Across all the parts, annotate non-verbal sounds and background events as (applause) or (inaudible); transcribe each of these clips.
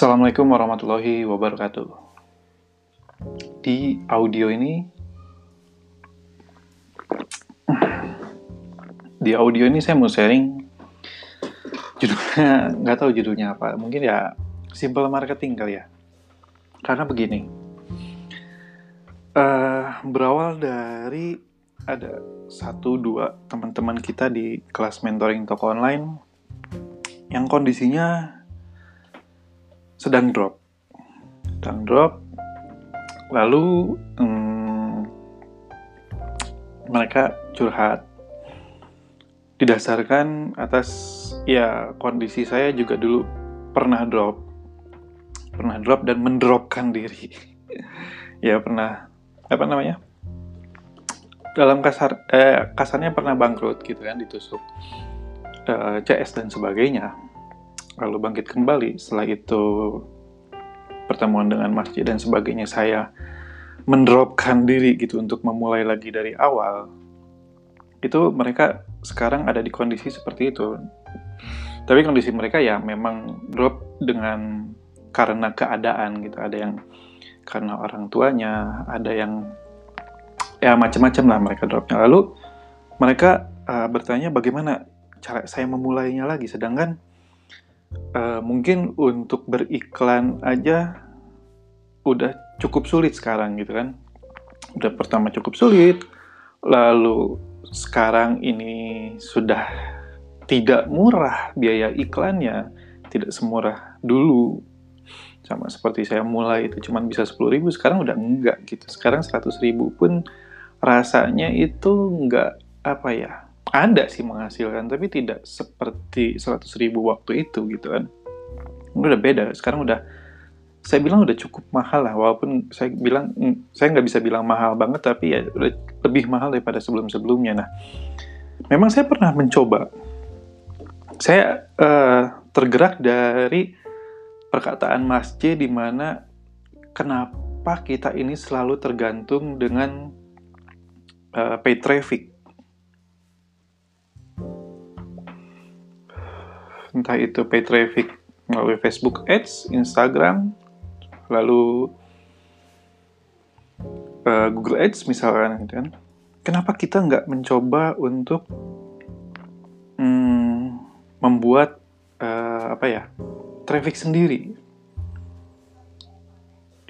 Assalamualaikum warahmatullahi wabarakatuh. Di audio ini, di audio ini saya mau sharing judulnya nggak tahu judulnya apa. Mungkin ya simple marketing kali ya. Karena begini, uh, berawal dari ada satu dua teman-teman kita di kelas mentoring toko online yang kondisinya sedang drop, sedang drop. Lalu hmm, mereka curhat didasarkan atas ya kondisi saya juga dulu pernah drop, pernah drop dan mendropkan diri. (laughs) ya pernah apa namanya? Dalam kasar eh, kasarnya pernah bangkrut gitu kan ditusuk eh, CS dan sebagainya lalu bangkit kembali. Setelah itu pertemuan dengan masjid dan sebagainya saya mendropkan diri gitu untuk memulai lagi dari awal. Itu mereka sekarang ada di kondisi seperti itu. Tapi kondisi mereka ya memang drop dengan karena keadaan gitu. Ada yang karena orang tuanya, ada yang ya macam-macam lah mereka dropnya. Lalu mereka uh, bertanya bagaimana cara saya memulainya lagi. Sedangkan uh, mungkin untuk beriklan aja udah cukup sulit sekarang gitu kan. Udah pertama cukup sulit lalu sekarang ini sudah tidak murah biaya iklannya tidak semurah dulu. Sama seperti saya mulai itu cuma bisa 10 ribu sekarang udah enggak gitu. Sekarang 100 ribu pun rasanya itu enggak apa ya ada sih menghasilkan tapi tidak seperti 100 ribu waktu itu gitu kan. Udah beda sekarang udah saya bilang udah cukup mahal lah walaupun saya bilang mm, saya nggak bisa bilang mahal banget tapi ya udah lebih mahal daripada sebelum sebelumnya nah memang saya pernah mencoba. Saya uh, tergerak dari perkataan Mas J di mana kenapa kita ini selalu tergantung dengan uh, pay traffic entah itu pay traffic melalui Facebook Ads, Instagram, lalu uh, Google Ads misalkan, gitu kan. Kenapa kita nggak mencoba untuk hmm, membuat uh, apa ya traffic sendiri?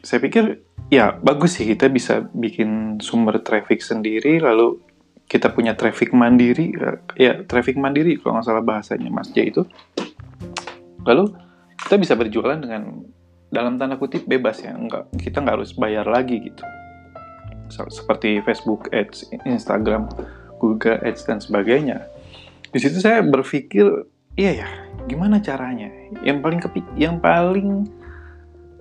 Saya pikir ya bagus sih kita bisa bikin sumber traffic sendiri, lalu kita punya traffic mandiri ya traffic mandiri kalau nggak salah bahasanya Mas J itu. Lalu kita bisa berjualan dengan dalam tanda kutip bebas ya. Nggak kita nggak harus bayar lagi gitu. Seperti Facebook Ads Instagram Google Ads dan sebagainya. Di situ saya berpikir iya ya gimana caranya? Yang paling kepi yang paling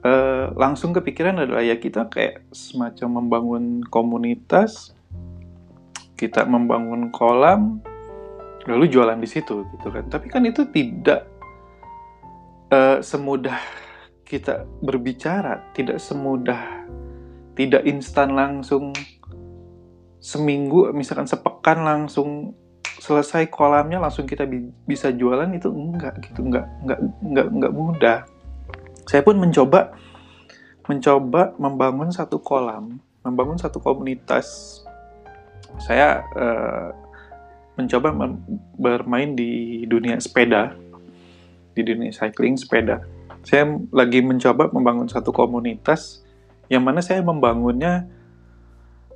uh, langsung kepikiran adalah ya kita kayak semacam membangun komunitas kita membangun kolam lalu jualan di situ gitu kan. Tapi kan itu tidak uh, semudah kita berbicara tidak semudah tidak instan langsung seminggu misalkan sepekan langsung selesai kolamnya langsung kita bi bisa jualan itu enggak gitu. Enggak enggak enggak enggak mudah. Saya pun mencoba mencoba membangun satu kolam membangun satu komunitas saya uh, mencoba bermain di dunia sepeda, di dunia cycling sepeda. Saya lagi mencoba membangun satu komunitas yang mana saya membangunnya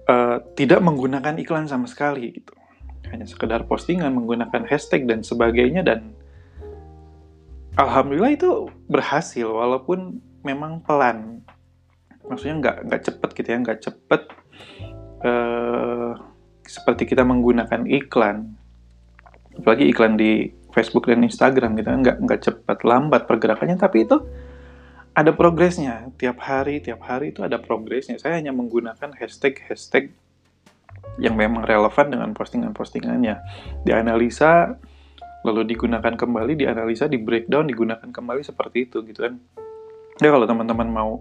uh, tidak menggunakan iklan sama sekali gitu. Hanya sekedar postingan menggunakan hashtag dan sebagainya dan alhamdulillah itu berhasil walaupun memang pelan. Maksudnya nggak nggak cepet gitu ya, nggak cepet. Uh, seperti kita menggunakan iklan, apalagi iklan di Facebook dan Instagram gitu kan nggak nggak cepat lambat pergerakannya, tapi itu ada progresnya tiap hari tiap hari itu ada progresnya. Saya hanya menggunakan hashtag hashtag yang memang relevan dengan postingan-postingannya, dianalisa lalu digunakan kembali, dianalisa, di breakdown, digunakan kembali seperti itu gitu kan. Ya kalau teman-teman mau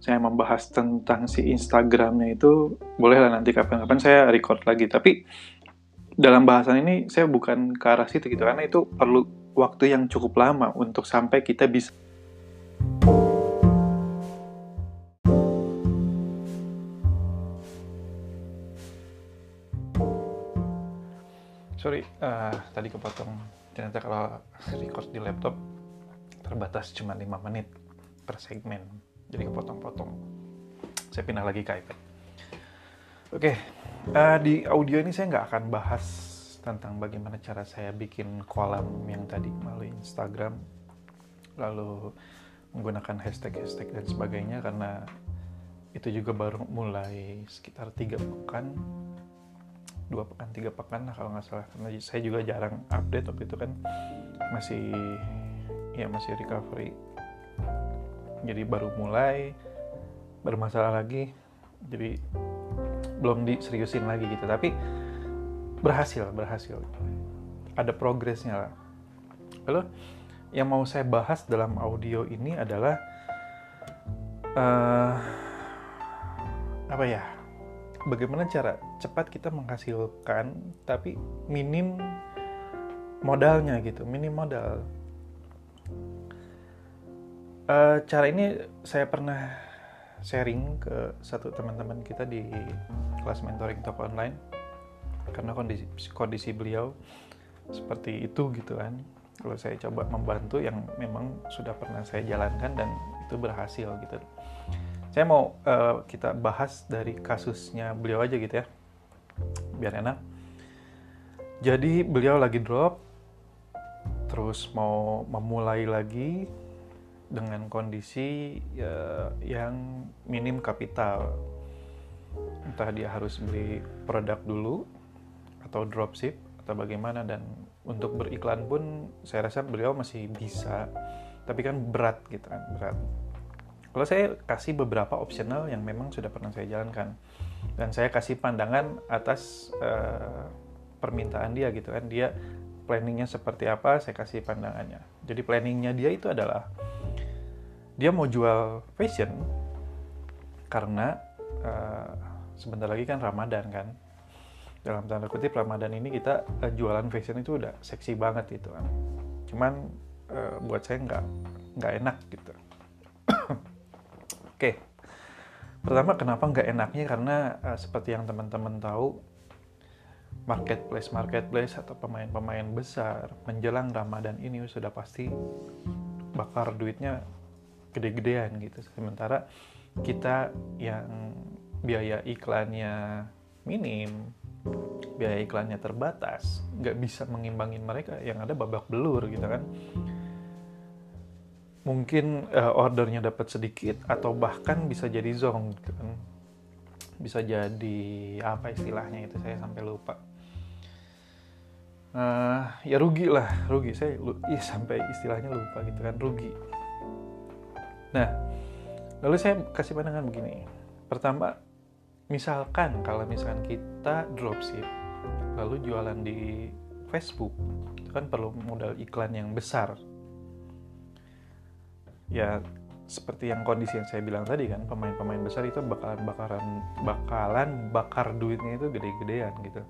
saya membahas tentang si Instagramnya itu bolehlah nanti kapan-kapan saya record lagi. Tapi dalam bahasan ini saya bukan ke arah situ gitu karena itu perlu waktu yang cukup lama untuk sampai kita bisa sorry uh, tadi kepotong. Ternyata kalau record di laptop terbatas cuma lima menit per segmen jadi kepotong-potong. Saya pindah lagi ke iPad. Oke okay. uh, di audio ini saya nggak akan bahas tentang bagaimana cara saya bikin kolam yang tadi melalui Instagram lalu menggunakan hashtag-hashtag dan sebagainya karena itu juga baru mulai sekitar tiga pekan dua pekan tiga pekan lah kalau nggak salah. Karena saya juga jarang update waktu itu kan. Masih ya masih recovery jadi baru mulai bermasalah lagi jadi belum diseriusin lagi gitu. Tapi berhasil berhasil. Ada progresnya lah. Lalu yang mau saya bahas dalam audio ini adalah uh, apa ya bagaimana cara cepat kita menghasilkan tapi minim modalnya gitu minim modal uh, cara ini saya pernah sharing ke satu teman-teman kita di kelas mentoring toko online. Karena kondisi kondisi beliau seperti itu gitu kan. Kalau saya coba membantu yang memang sudah pernah saya jalankan dan itu berhasil gitu. Saya mau uh, kita bahas dari kasusnya beliau aja gitu ya. Biar enak. Jadi beliau lagi drop terus mau memulai lagi dengan kondisi ya, yang minim kapital. Entah dia harus beli produk dulu atau dropship atau bagaimana dan untuk beriklan pun saya rasa beliau masih bisa. Tapi kan berat gitu kan berat. Kalau saya kasih beberapa optional yang memang sudah pernah saya jalankan. Dan saya kasih pandangan atas uh, permintaan dia gitu kan. Dia planningnya seperti apa saya kasih pandangannya. Jadi planningnya dia itu adalah dia mau jual fashion karena uh, sebentar lagi kan Ramadan kan. Dalam tanda kutip Ramadan ini kita uh, jualan fashion itu udah seksi banget gitu kan. Cuman uh, buat saya nggak nggak enak gitu. Oke, pertama kenapa nggak enaknya? Karena uh, seperti yang teman-teman tahu marketplace marketplace atau pemain-pemain besar menjelang Ramadan ini sudah pasti bakar duitnya gede-gedean gitu. Sementara kita yang biaya iklannya minim, biaya iklannya terbatas, nggak bisa mengimbangin mereka yang ada babak belur gitu kan. Mungkin uh, ordernya dapat sedikit atau bahkan bisa jadi zong gitu kan. Bisa jadi apa istilahnya itu saya sampai lupa. Uh, ya rugi lah rugi. Saya lu, ya sampai istilahnya lupa gitu kan rugi nah lalu saya kasih pandangan begini pertama misalkan kalau misalkan kita dropship lalu jualan di Facebook itu kan perlu modal iklan yang besar ya seperti yang kondisi yang saya bilang tadi kan pemain-pemain besar itu bakalan bakaran bakalan bakar duitnya itu gede-gedean gitu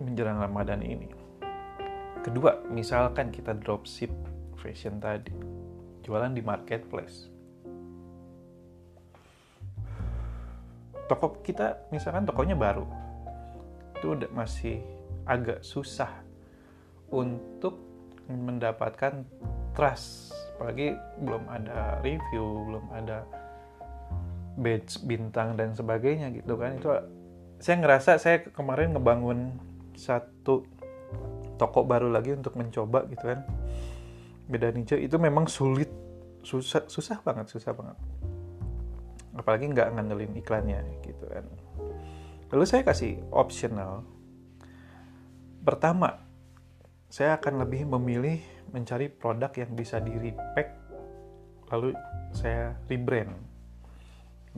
menjelang Ramadan ini. Kedua, misalkan kita dropship fashion tadi, jualan di marketplace. Toko kita misalkan tokonya baru, itu udah masih agak susah untuk mendapatkan trust. Apalagi belum ada review belum ada badge bintang dan sebagainya gitu kan. Itu saya ngerasa saya kemarin ngebangun satu toko baru lagi untuk mencoba gitu kan beda niche itu memang sulit. Susah susah banget susah banget. Apalagi nggak ngandelin iklannya gitu kan. Lalu saya kasih optional. Pertama saya akan lebih memilih mencari produk yang bisa di repack lalu saya rebrand.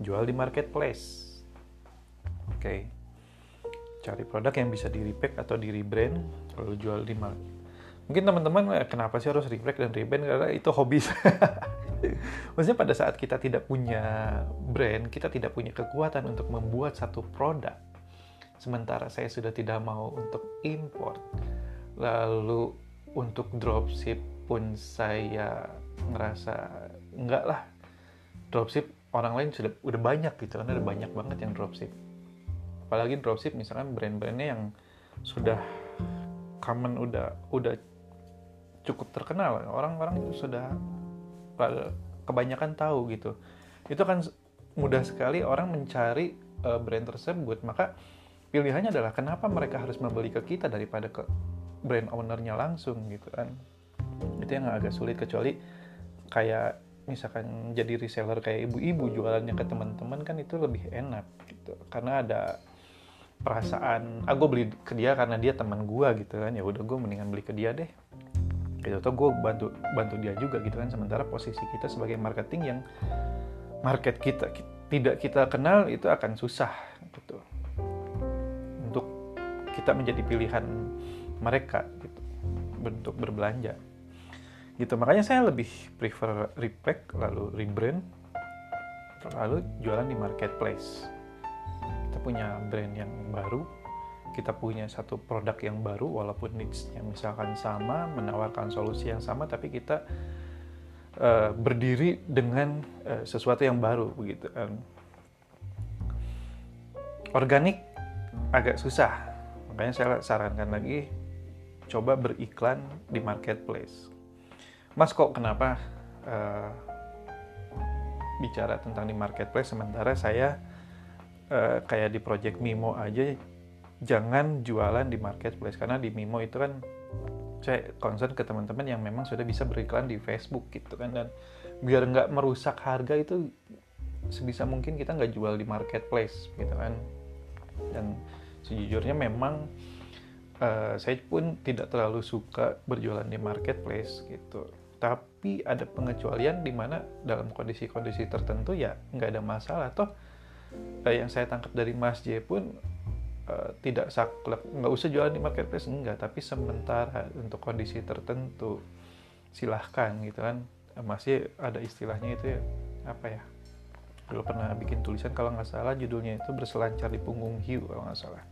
Jual di marketplace. Oke. Okay. cari produk yang bisa di repack atau di rebrand lalu jual di market mungkin teman-teman eh, kenapa sih harus repack dan rebrand? Karena itu hobi. (laughs) Maksudnya pada saat kita tidak punya brand kita tidak punya kekuatan untuk membuat satu produk sementara saya sudah tidak mau untuk import lalu untuk dropship pun saya ngerasa enggak lah. Dropship orang lain sudah udah banyak gitu kan ada banyak banget yang dropship. Apalagi dropship misalkan brand-brandnya yang sudah common udah udah cukup terkenal. Orang-orang itu sudah kebanyakan tahu gitu. Itu kan mudah sekali orang mencari uh, brand tersebut. Maka pilihannya adalah kenapa mereka harus membeli ke kita daripada ke brand ownernya langsung gitu kan. Itu yang agak sulit kecuali kayak misalkan jadi reseller kayak ibu-ibu jualannya ke teman-teman kan itu lebih enak gitu. Karena ada perasaan ah gue beli ke dia karena dia teman gue gitu kan. Ya udah gue mendingan beli ke dia deh gitu. Atau gue bantu bantu dia juga gitu kan sementara posisi kita sebagai marketing yang market kita tidak kita kenal itu akan susah gitu. Untuk kita menjadi pilihan mereka gitu. Bentuk berbelanja. Gitu. Makanya saya lebih prefer repack lalu rebrand lalu jualan di marketplace. Kita punya brand yang baru kita punya satu produk yang baru walaupun niche-nya misalkan sama menawarkan solusi yang sama tapi kita uh, berdiri dengan uh, sesuatu yang baru begitu kan. Organik agak susah. Makanya saya sarankan lagi coba beriklan di marketplace. Mas kok kenapa uh, bicara tentang di marketplace? Sementara saya uh, kayak di project Mimo aja jangan jualan di marketplace karena di Mimo itu kan saya concern ke teman-teman yang memang sudah bisa beriklan di Facebook gitu kan. Dan biar nggak merusak harga itu sebisa mungkin kita nggak jual di marketplace gitu kan. Dan sejujurnya memang uh, saya pun tidak terlalu suka berjualan di marketplace gitu. Tapi ada pengecualian di mana dalam kondisi-kondisi tertentu ya nggak ada masalah. Toh uh, yang saya tangkap dari Mas J pun Eh, tidak saklek nggak usah jualan di marketplace enggak. Tapi sementara untuk kondisi tertentu silahkan gitu kan. Masih ada istilahnya itu ya apa ya? Dulu pernah bikin tulisan kalau nggak salah judulnya itu berselancar di punggung hiu kalau nggak salah.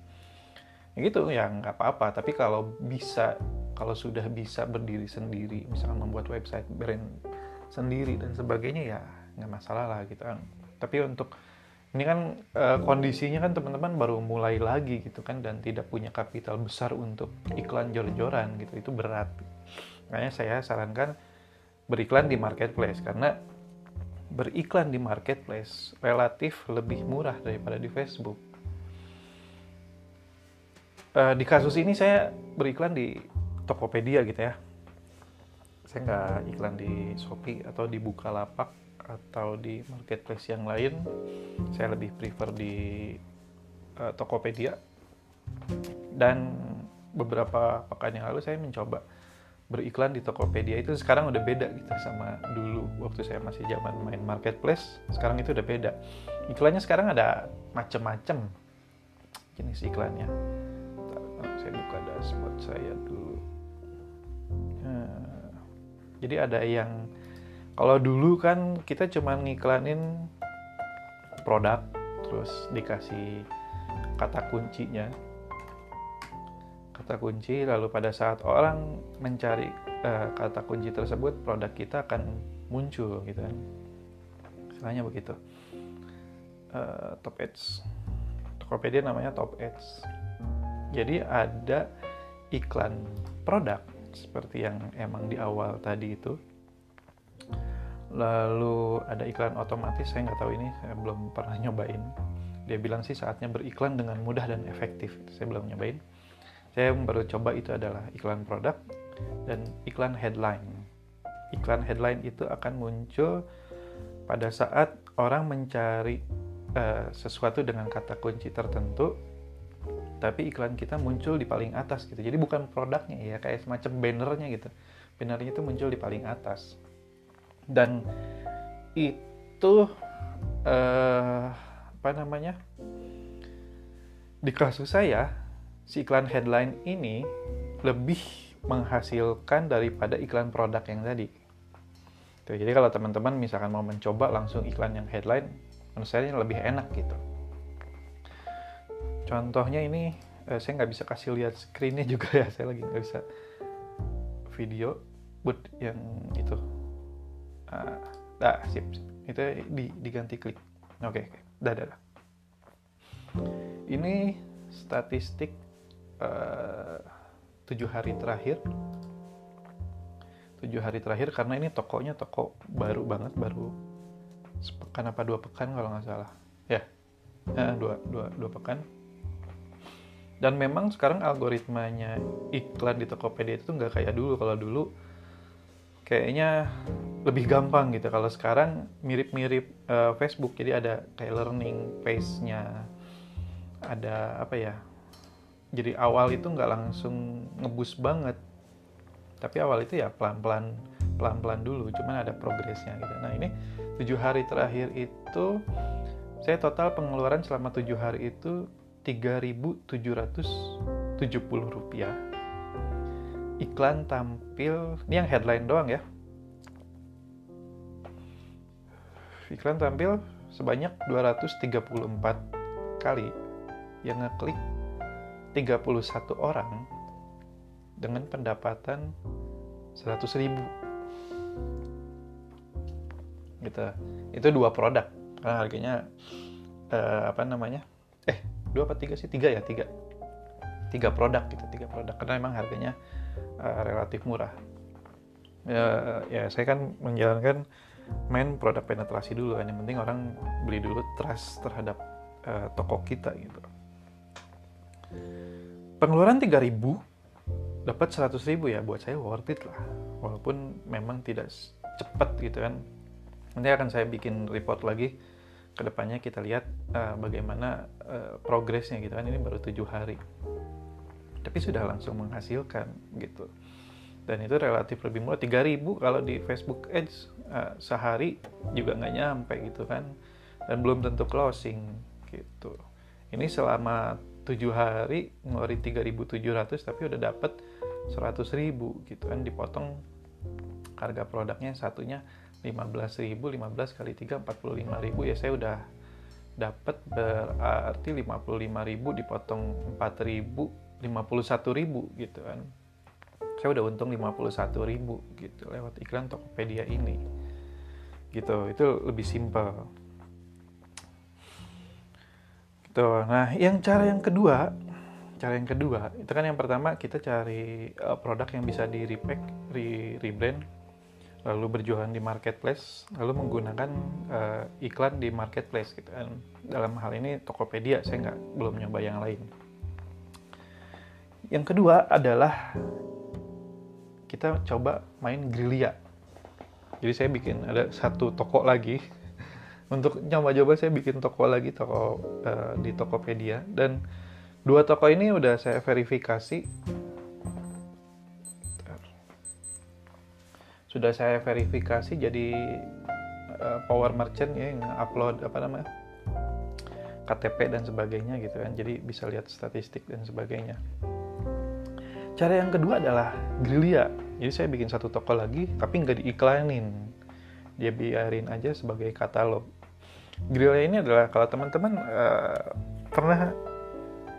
Ya gitu ya nggak apa-apa. Tapi kalau bisa kalau sudah bisa berdiri sendiri misalkan membuat website brand sendiri dan sebagainya ya nggak masalah lah gitu kan. Tapi untuk ini kan uh, kondisinya kan teman-teman baru mulai lagi gitu kan dan tidak punya kapital besar untuk iklan jor-joran gitu. Itu berat. Makanya saya sarankan beriklan di marketplace karena beriklan di marketplace relatif lebih murah daripada di Facebook. Uh, di kasus ini saya beriklan di Tokopedia gitu ya. Saya nggak iklan di Shopee atau di Bukalapak atau di marketplace yang lain saya lebih prefer di uh, Tokopedia. Dan beberapa pekan yang lalu saya mencoba beriklan di Tokopedia. Itu sekarang udah beda gitu sama dulu. Waktu saya masih zaman main marketplace sekarang itu udah beda. Iklannya sekarang ada macem-macem jenis iklannya. Saya buka dashboard saya dulu. Nah, jadi ada yang kalau dulu kan kita cuma ngiklanin produk, terus dikasih kata kuncinya. Kata kunci, lalu pada saat orang mencari uh, kata kunci tersebut, produk kita akan muncul gitu kan. Istilahnya begitu. Uh, top Ads. Tokopedia namanya Top Ads. Jadi ada iklan produk seperti yang emang di awal tadi itu lalu ada iklan otomatis saya nggak tahu ini saya belum pernah nyobain. Dia bilang sih saatnya beriklan dengan mudah dan efektif. Saya belum nyobain. Saya baru coba itu adalah iklan produk dan iklan headline. Iklan headline itu akan muncul pada saat orang mencari uh, sesuatu dengan kata kunci tertentu tapi iklan kita muncul di paling atas gitu. Jadi bukan produknya ya kayak semacam bannernya gitu. Bannernya itu muncul di paling atas dan itu uh, apa namanya di kasus saya si iklan headline ini lebih menghasilkan daripada iklan produk yang tadi. Tuh, jadi kalau teman-teman misalkan mau mencoba langsung iklan yang headline menurut saya lebih enak gitu. Contohnya ini eh, saya nggak bisa kasih lihat screennya (laughs) juga ya saya lagi nggak bisa video but yang itu uh, ah sip, sip. itu di, diganti klik. Oke okay, okay. dah, dah, dah. Ini statistik uh, tujuh hari terakhir. Tujuh hari terakhir karena ini tokonya toko baru banget baru sepekan apa dua pekan kalau nggak salah. Ya eh, dua, dua, dua pekan. Dan memang sekarang algoritmanya iklan di Tokopedia itu nggak kayak dulu. Kalau dulu kayaknya lebih gampang gitu. Kalau sekarang mirip-mirip uh, Facebook. Jadi ada kayak learning pace-nya ada apa ya? Jadi awal itu nggak langsung ngebus banget. Tapi awal itu ya pelan-pelan pelan-pelan dulu. Cuman ada progresnya gitu. Nah ini tujuh hari terakhir itu saya total pengeluaran selama tujuh hari itu 3.770 rupiah. Iklan tampil ini yang headline doang ya iklan tampil sebanyak 234 kali. Yang ngeklik 31 orang dengan pendapatan 100 ribu. Gitu. Itu dua produk. Karena harganya uh, apa namanya? Eh dua apa tiga sih? Tiga ya tiga. Tiga produk gitu tiga produk. Karena memang harganya uh, relatif murah. Uh, ya saya kan menjalankan main produk penetrasi dulu kan yang penting orang beli dulu trust terhadap uh, toko kita gitu. Pengeluaran 3000 dapat 100 ribu ya buat saya worth it lah. Walaupun memang tidak cepat gitu kan. Nanti akan saya bikin report lagi ke depannya kita lihat uh, bagaimana uh, progresnya gitu kan. Ini baru tujuh hari. Tapi sudah langsung menghasilkan gitu dan itu relatif lebih murah. 3000 kalau di Facebook Ads uh, sehari juga nggak nyampe gitu kan. Dan belum tentu closing gitu. Ini selama tujuh hari ngeluarin 3.700 tapi udah dapet 100.000 gitu kan. Dipotong harga produknya satunya 15.000 15 kali 3 45.000 ya saya udah dapat berarti 55.000 dipotong 4.000 51.000 gitu kan saya udah untung 51.000 gitu lewat iklan Tokopedia ini gitu itu lebih simpel Gitu. Nah, yang cara yang kedua, cara yang kedua itu kan yang pertama kita cari uh, produk yang bisa di repack, re rebrand, lalu berjualan di marketplace, lalu menggunakan uh, iklan di marketplace gitu kan. Dalam hal ini Tokopedia, saya nggak belum nyoba yang lain. Yang kedua adalah kita coba main gerilya. Jadi saya bikin ada satu toko lagi. (laughs) Untuk nyoba-coba saya bikin toko lagi toko uh, di Tokopedia. Dan dua toko ini udah saya verifikasi. Sudah saya verifikasi jadi uh, power merchant ya yang upload apa namanya KTP dan sebagainya gitu kan. Jadi bisa lihat statistik dan sebagainya cara yang kedua adalah gerilya. Jadi saya bikin satu toko lagi tapi nggak diiklanin. Dia biarin aja sebagai katalog. Grilla ini adalah kalau teman-teman uh, pernah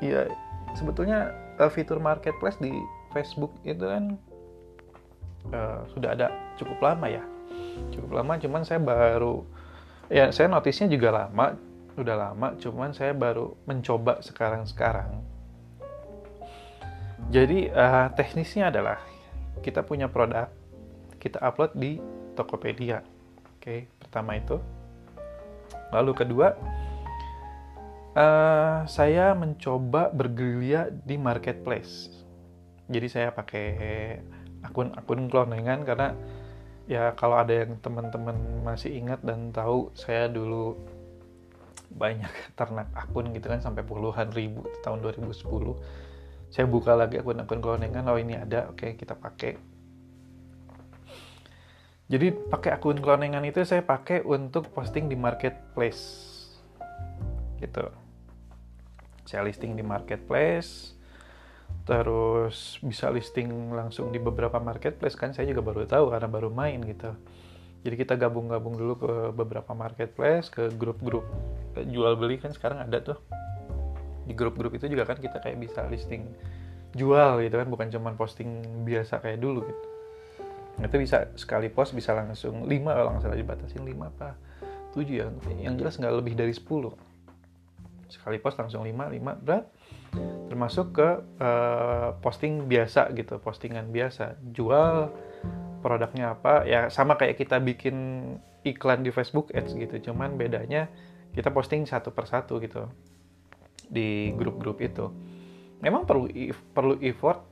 ya sebetulnya uh, fitur marketplace di Facebook itu kan uh, sudah ada cukup lama ya. Cukup lama cuman saya baru ya saya notisnya juga lama udah lama cuman saya baru mencoba sekarang-sekarang jadi uh, teknisnya adalah kita punya produk kita upload di Tokopedia. Oke pertama itu. Lalu kedua, uh, saya mencoba bergerilya di marketplace. Jadi saya pakai akun-akun cloningan karena ya kalau ada yang teman-teman masih ingat dan tahu saya dulu banyak (laughs) ternak akun gitu kan sampai puluhan ribu tahun 2010 saya buka lagi akun-akun cloningan oh ini ada oke okay, kita pakai jadi pakai akun cloningan itu saya pakai untuk posting di marketplace. Gitu. Saya listing di marketplace, terus bisa listing langsung di beberapa marketplace kan saya juga baru tahu karena baru main gitu. Jadi kita gabung-gabung dulu ke beberapa marketplace, ke grup-grup jual beli kan sekarang ada tuh. Di grup-grup itu juga kan kita kayak bisa listing jual gitu kan, bukan cuma posting biasa kayak dulu gitu. Itu bisa sekali post bisa langsung 5 kalau nggak salah dibatasin 5 apa 7 ya. Yang jelas nggak lebih dari 10 sekali post langsung 5 5 berat. Termasuk ke uh, posting biasa gitu postingan biasa. Jual produknya apa ya sama kayak kita bikin iklan di Facebook Ads gitu. Cuman bedanya kita posting satu persatu gitu di grup-grup itu. Memang perlu perlu effort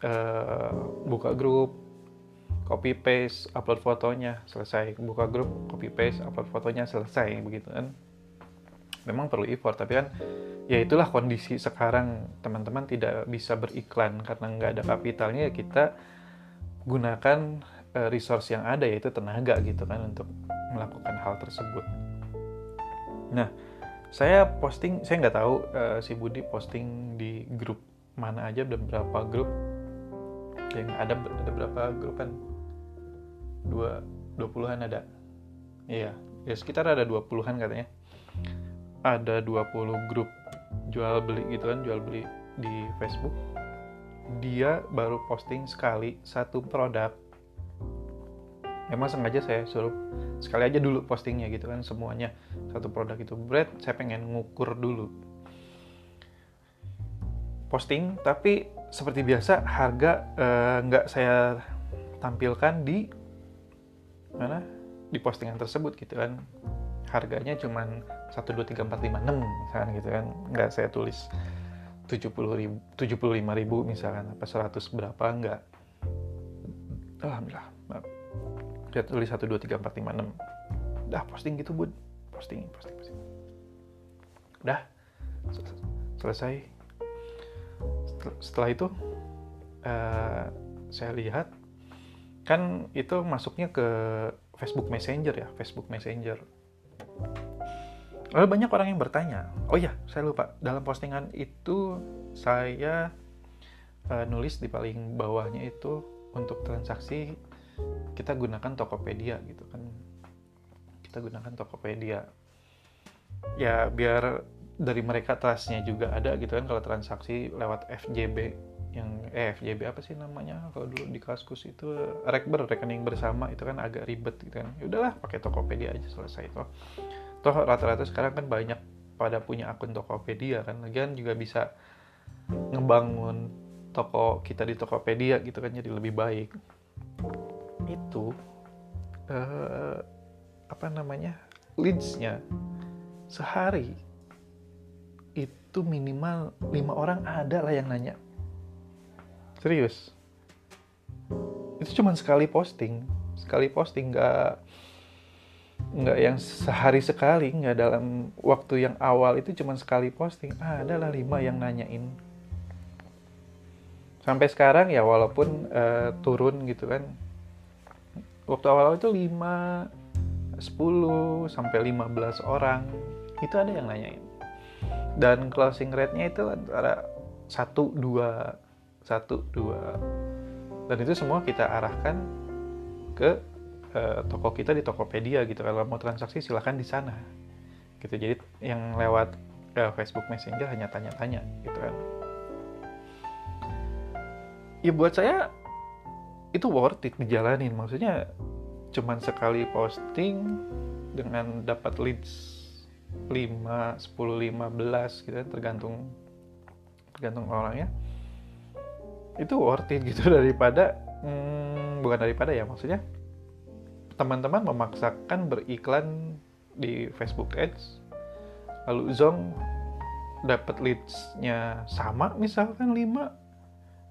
uh, buka grup copy paste upload fotonya selesai. Buka grup copy paste upload fotonya selesai begitu kan. Memang perlu effort tapi kan ya itulah kondisi sekarang. Teman-teman tidak bisa beriklan karena nggak ada kapitalnya ya kita gunakan uh, resource yang ada yaitu tenaga gitu kan untuk melakukan hal tersebut. Nah saya posting saya nggak tahu uh, si Budi posting di grup mana aja dan berapa grup? Yang ada ada berapa grup kan dua dua puluhan ada. Iya ya sekitar ada dua puluhan katanya. Ada 20 grup jual beli gitu kan jual beli di Facebook. Dia baru posting sekali satu produk memang sengaja saya suruh sekali aja dulu postingnya gitu kan semuanya. Satu produk itu. Bread saya pengen ngukur dulu. Posting tapi seperti biasa harga eh, nggak uh, saya tampilkan di mana? Di postingan tersebut gitu kan. Harganya cuman 1, 2, 3, 4, 5, 6 misalkan gitu kan. Nggak saya tulis 70 ribu, 75 ribu misalkan apa 100 berapa nggak. Alhamdulillah saya tulis 1, 2, 3, 4, 5, 6 udah posting gitu bud. Posting posting posting. Udah selesai. Setelah itu uh, saya lihat. Kan itu masuknya ke Facebook Messenger ya Facebook Messenger. Lalu banyak orang yang bertanya oh ya saya lupa. Dalam postingan itu saya uh, nulis di paling bawahnya itu untuk transaksi kita gunakan Tokopedia gitu kan. Kita gunakan Tokopedia. Ya biar dari mereka trustnya juga ada gitu kan kalau transaksi lewat FJB yang eh FJB apa sih namanya? Kalau dulu di Kaskus itu rekber rekening bersama itu kan agak ribet gitu kan. Ya udahlah pakai Tokopedia aja selesai itu toh rata-rata sekarang kan banyak pada punya akun Tokopedia kan. Lagian juga bisa ngebangun toko kita di Tokopedia gitu kan jadi lebih baik itu uh, apa namanya leadsnya sehari itu minimal lima orang ada lah yang nanya. Serius. Itu cuma sekali posting. Sekali posting nggak nggak yang sehari sekali nggak dalam waktu yang awal itu cuma sekali posting. Ah, adalah lima yang nanyain. Sampai sekarang ya walaupun uh, turun gitu kan waktu awal-awal itu 5 10 sampai 15 orang. Itu ada yang nanyain. Dan closing rate-nya itu antara 1 2 1 2 dan itu semua kita arahkan ke uh, toko kita di Tokopedia gitu. Kalau mau transaksi silahkan di sana. Gitu. Jadi yang lewat uh, Facebook Messenger hanya tanya-tanya gitu kan. Ya buat saya itu worth it dijalanin. Maksudnya cuman sekali posting dengan dapat leads 5, 10, 15 gitu tergantung tergantung orangnya itu worth it gitu. (laughs) Daripada hmm, bukan daripada ya maksudnya teman-teman memaksakan beriklan di Facebook Ads lalu Zong dapat leadsnya sama misalkan 5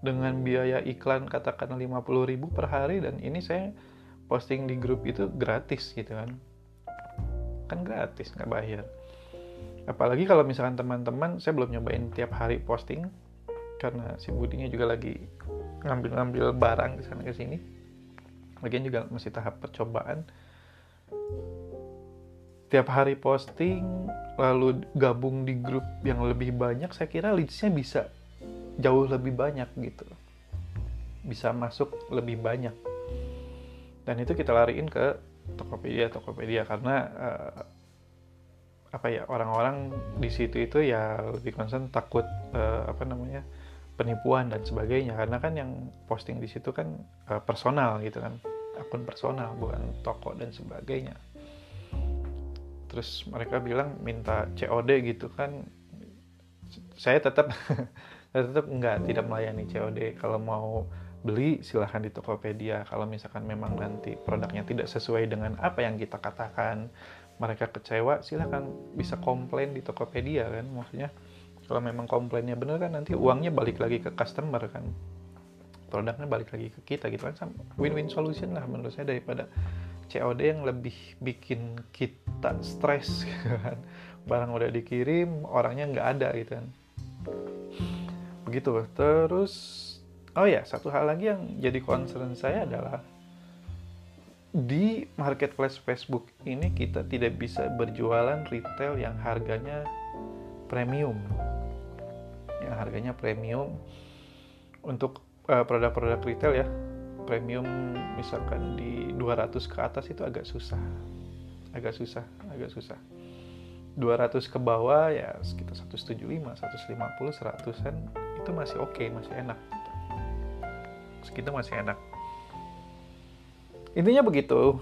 dengan biaya iklan katakan 50.000 per hari dan ini saya posting di grup itu gratis gitu kan. Kan gratis nggak bayar. Apalagi kalau misalkan teman-teman saya belum nyobain tiap hari posting karena si budinya juga lagi ngambil-ngambil barang di sana ke sini. Lagian juga masih tahap percobaan. Tiap hari posting lalu gabung di grup yang lebih banyak saya kira leadsnya bisa jauh lebih banyak gitu. Bisa masuk lebih banyak. Dan itu kita lariin ke Tokopedia Tokopedia. Karena uh, apa ya orang-orang di situ itu ya lebih concern takut uh, apa namanya penipuan dan sebagainya. Karena kan yang posting di situ kan uh, personal gitu kan. Akun personal bukan toko dan sebagainya. Terus mereka bilang minta COD gitu kan. Saya tetap (laughs) saya tetap enggak tidak melayani COD kalau mau beli silahkan di Tokopedia. Kalau misalkan memang nanti produknya tidak sesuai dengan apa yang kita katakan mereka kecewa silahkan bisa komplain di Tokopedia kan? Maksudnya kalau memang komplainnya bener kan nanti uangnya balik lagi ke customer kan? Produknya balik lagi ke kita gitu kan? Win-win solution lah menurut saya daripada COD yang lebih bikin kita stres (laughs) kan? Barang udah dikirim orangnya nggak ada gitu kan begitu. Terus oh ya satu hal lagi yang jadi concern saya adalah di marketplace Facebook ini kita tidak bisa berjualan retail yang harganya premium. Yang harganya premium untuk uh, produk-produk retail ya. Premium misalkan di 200 ke atas itu agak susah. Agak susah agak susah. 200 ke bawah ya sekitar 175 150 100an itu masih oke okay, masih enak. Segitu masih enak. Intinya begitu.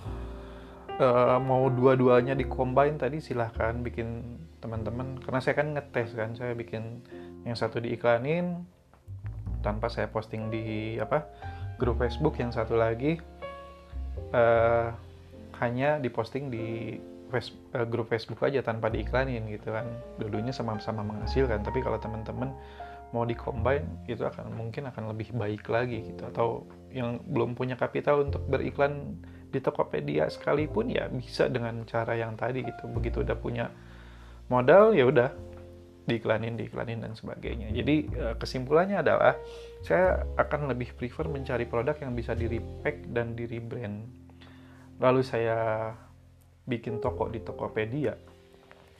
Uh, mau dua-duanya dicombine tadi silahkan bikin teman-teman. Karena saya kan ngetes kan saya bikin yang satu diiklanin tanpa saya posting di apa grup Facebook yang satu lagi uh, hanya diposting di face, uh, grup Facebook aja tanpa diiklanin gitu kan. Dulunya sama-sama menghasilkan tapi kalau teman-teman mau dikombin itu akan mungkin akan lebih baik lagi gitu. Atau yang belum punya kapital untuk beriklan di Tokopedia sekalipun ya bisa dengan cara yang tadi gitu. Begitu udah punya modal ya udah diiklanin diiklanin dan sebagainya. Jadi eh, kesimpulannya adalah saya akan lebih prefer mencari produk yang bisa di repack dan di rebrand lalu saya bikin toko di Tokopedia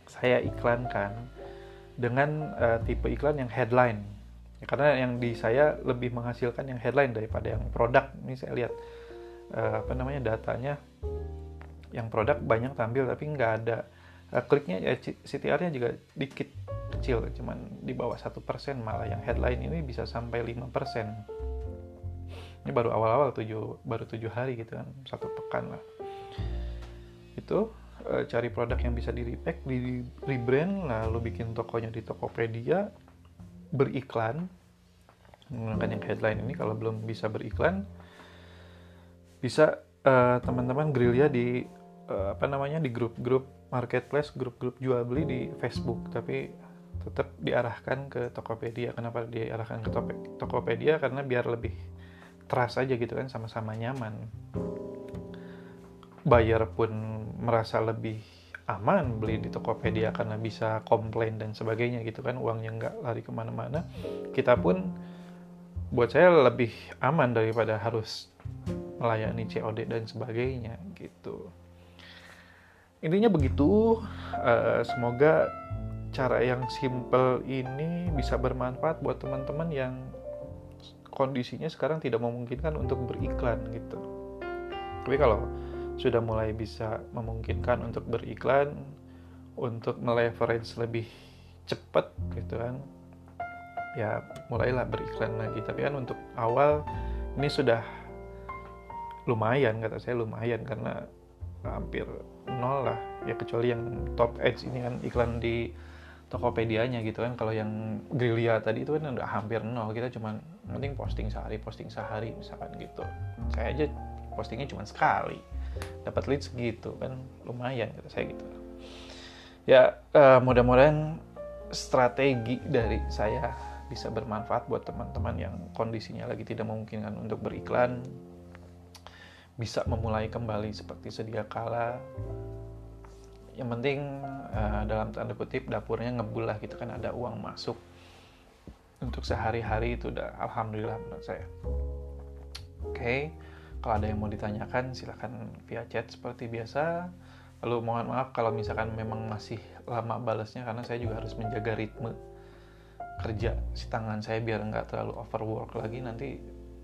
saya iklankan dengan uh, tipe iklan yang headline. Ya, karena yang di saya lebih menghasilkan yang headline daripada yang produk. Ini saya lihat uh, apa namanya datanya. Yang produk banyak tampil tapi nggak ada. Uh, kliknya ya CTR-nya juga dikit kecil cuman di bawah satu persen malah yang headline ini bisa sampai 5% ini baru awal-awal tujuh baru tujuh hari gitu kan satu pekan lah. Itu uh, cari produk yang bisa di repack, di rebrand, lalu bikin tokonya di Tokopedia, beriklan menggunakan yang headline ini kalau belum bisa beriklan bisa uh, teman-teman gerilya di uh, apa namanya di grup-grup marketplace, grup-grup jual beli di Facebook, tapi tetap diarahkan ke Tokopedia. Kenapa diarahkan ke Tokopedia? Karena biar lebih trust aja gitu kan, sama-sama nyaman. Buyer pun merasa lebih aman beli di Tokopedia karena bisa komplain dan sebagainya gitu kan uangnya nggak lari ke mana-mana kita pun buat saya lebih aman daripada harus melayani COD dan sebagainya gitu. Intinya begitu uh, semoga cara yang simple ini bisa bermanfaat buat teman-teman yang kondisinya sekarang tidak memungkinkan untuk beriklan gitu. Tapi kalau sudah mulai bisa memungkinkan untuk beriklan untuk meleverage lebih cepat gitu kan. Ya mulailah beriklan lagi. Tapi kan untuk awal ini sudah lumayan kata saya lumayan karena hampir nol lah. Ya kecuali yang top edge ini kan iklan di Tokopedia-nya gitu kan. Kalau yang Grilia tadi itu kan udah hampir nol. Kita cuma penting posting sehari posting sehari misalkan gitu. Saya aja postingnya cuma sekali dapat lead segitu kan lumayan kata saya gitu. Ya uh, mudah-mudahan strategi dari saya bisa bermanfaat buat teman-teman yang kondisinya lagi tidak memungkinkan untuk beriklan bisa memulai kembali seperti sedia kala. Yang penting uh, dalam tanda kutip dapurnya ngebul gitu kan ada uang masuk. Untuk sehari-hari itu udah alhamdulillah menurut saya. Oke. okay. Kalau ada yang mau ditanyakan silahkan via chat seperti biasa. Lalu mohon maaf kalau misalkan memang masih lama balasnya karena saya juga harus menjaga ritme kerja si tangan saya biar nggak terlalu overwork lagi nanti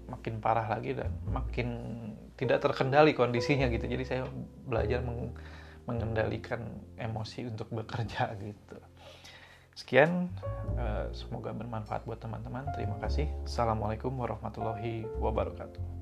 makin parah lagi dan makin tidak terkendali kondisinya gitu. Jadi saya belajar meng mengendalikan emosi untuk bekerja (laughs) gitu. Sekian, eh, semoga bermanfaat buat teman-teman. Terima kasih. Assalamualaikum warahmatullahi wabarakatuh.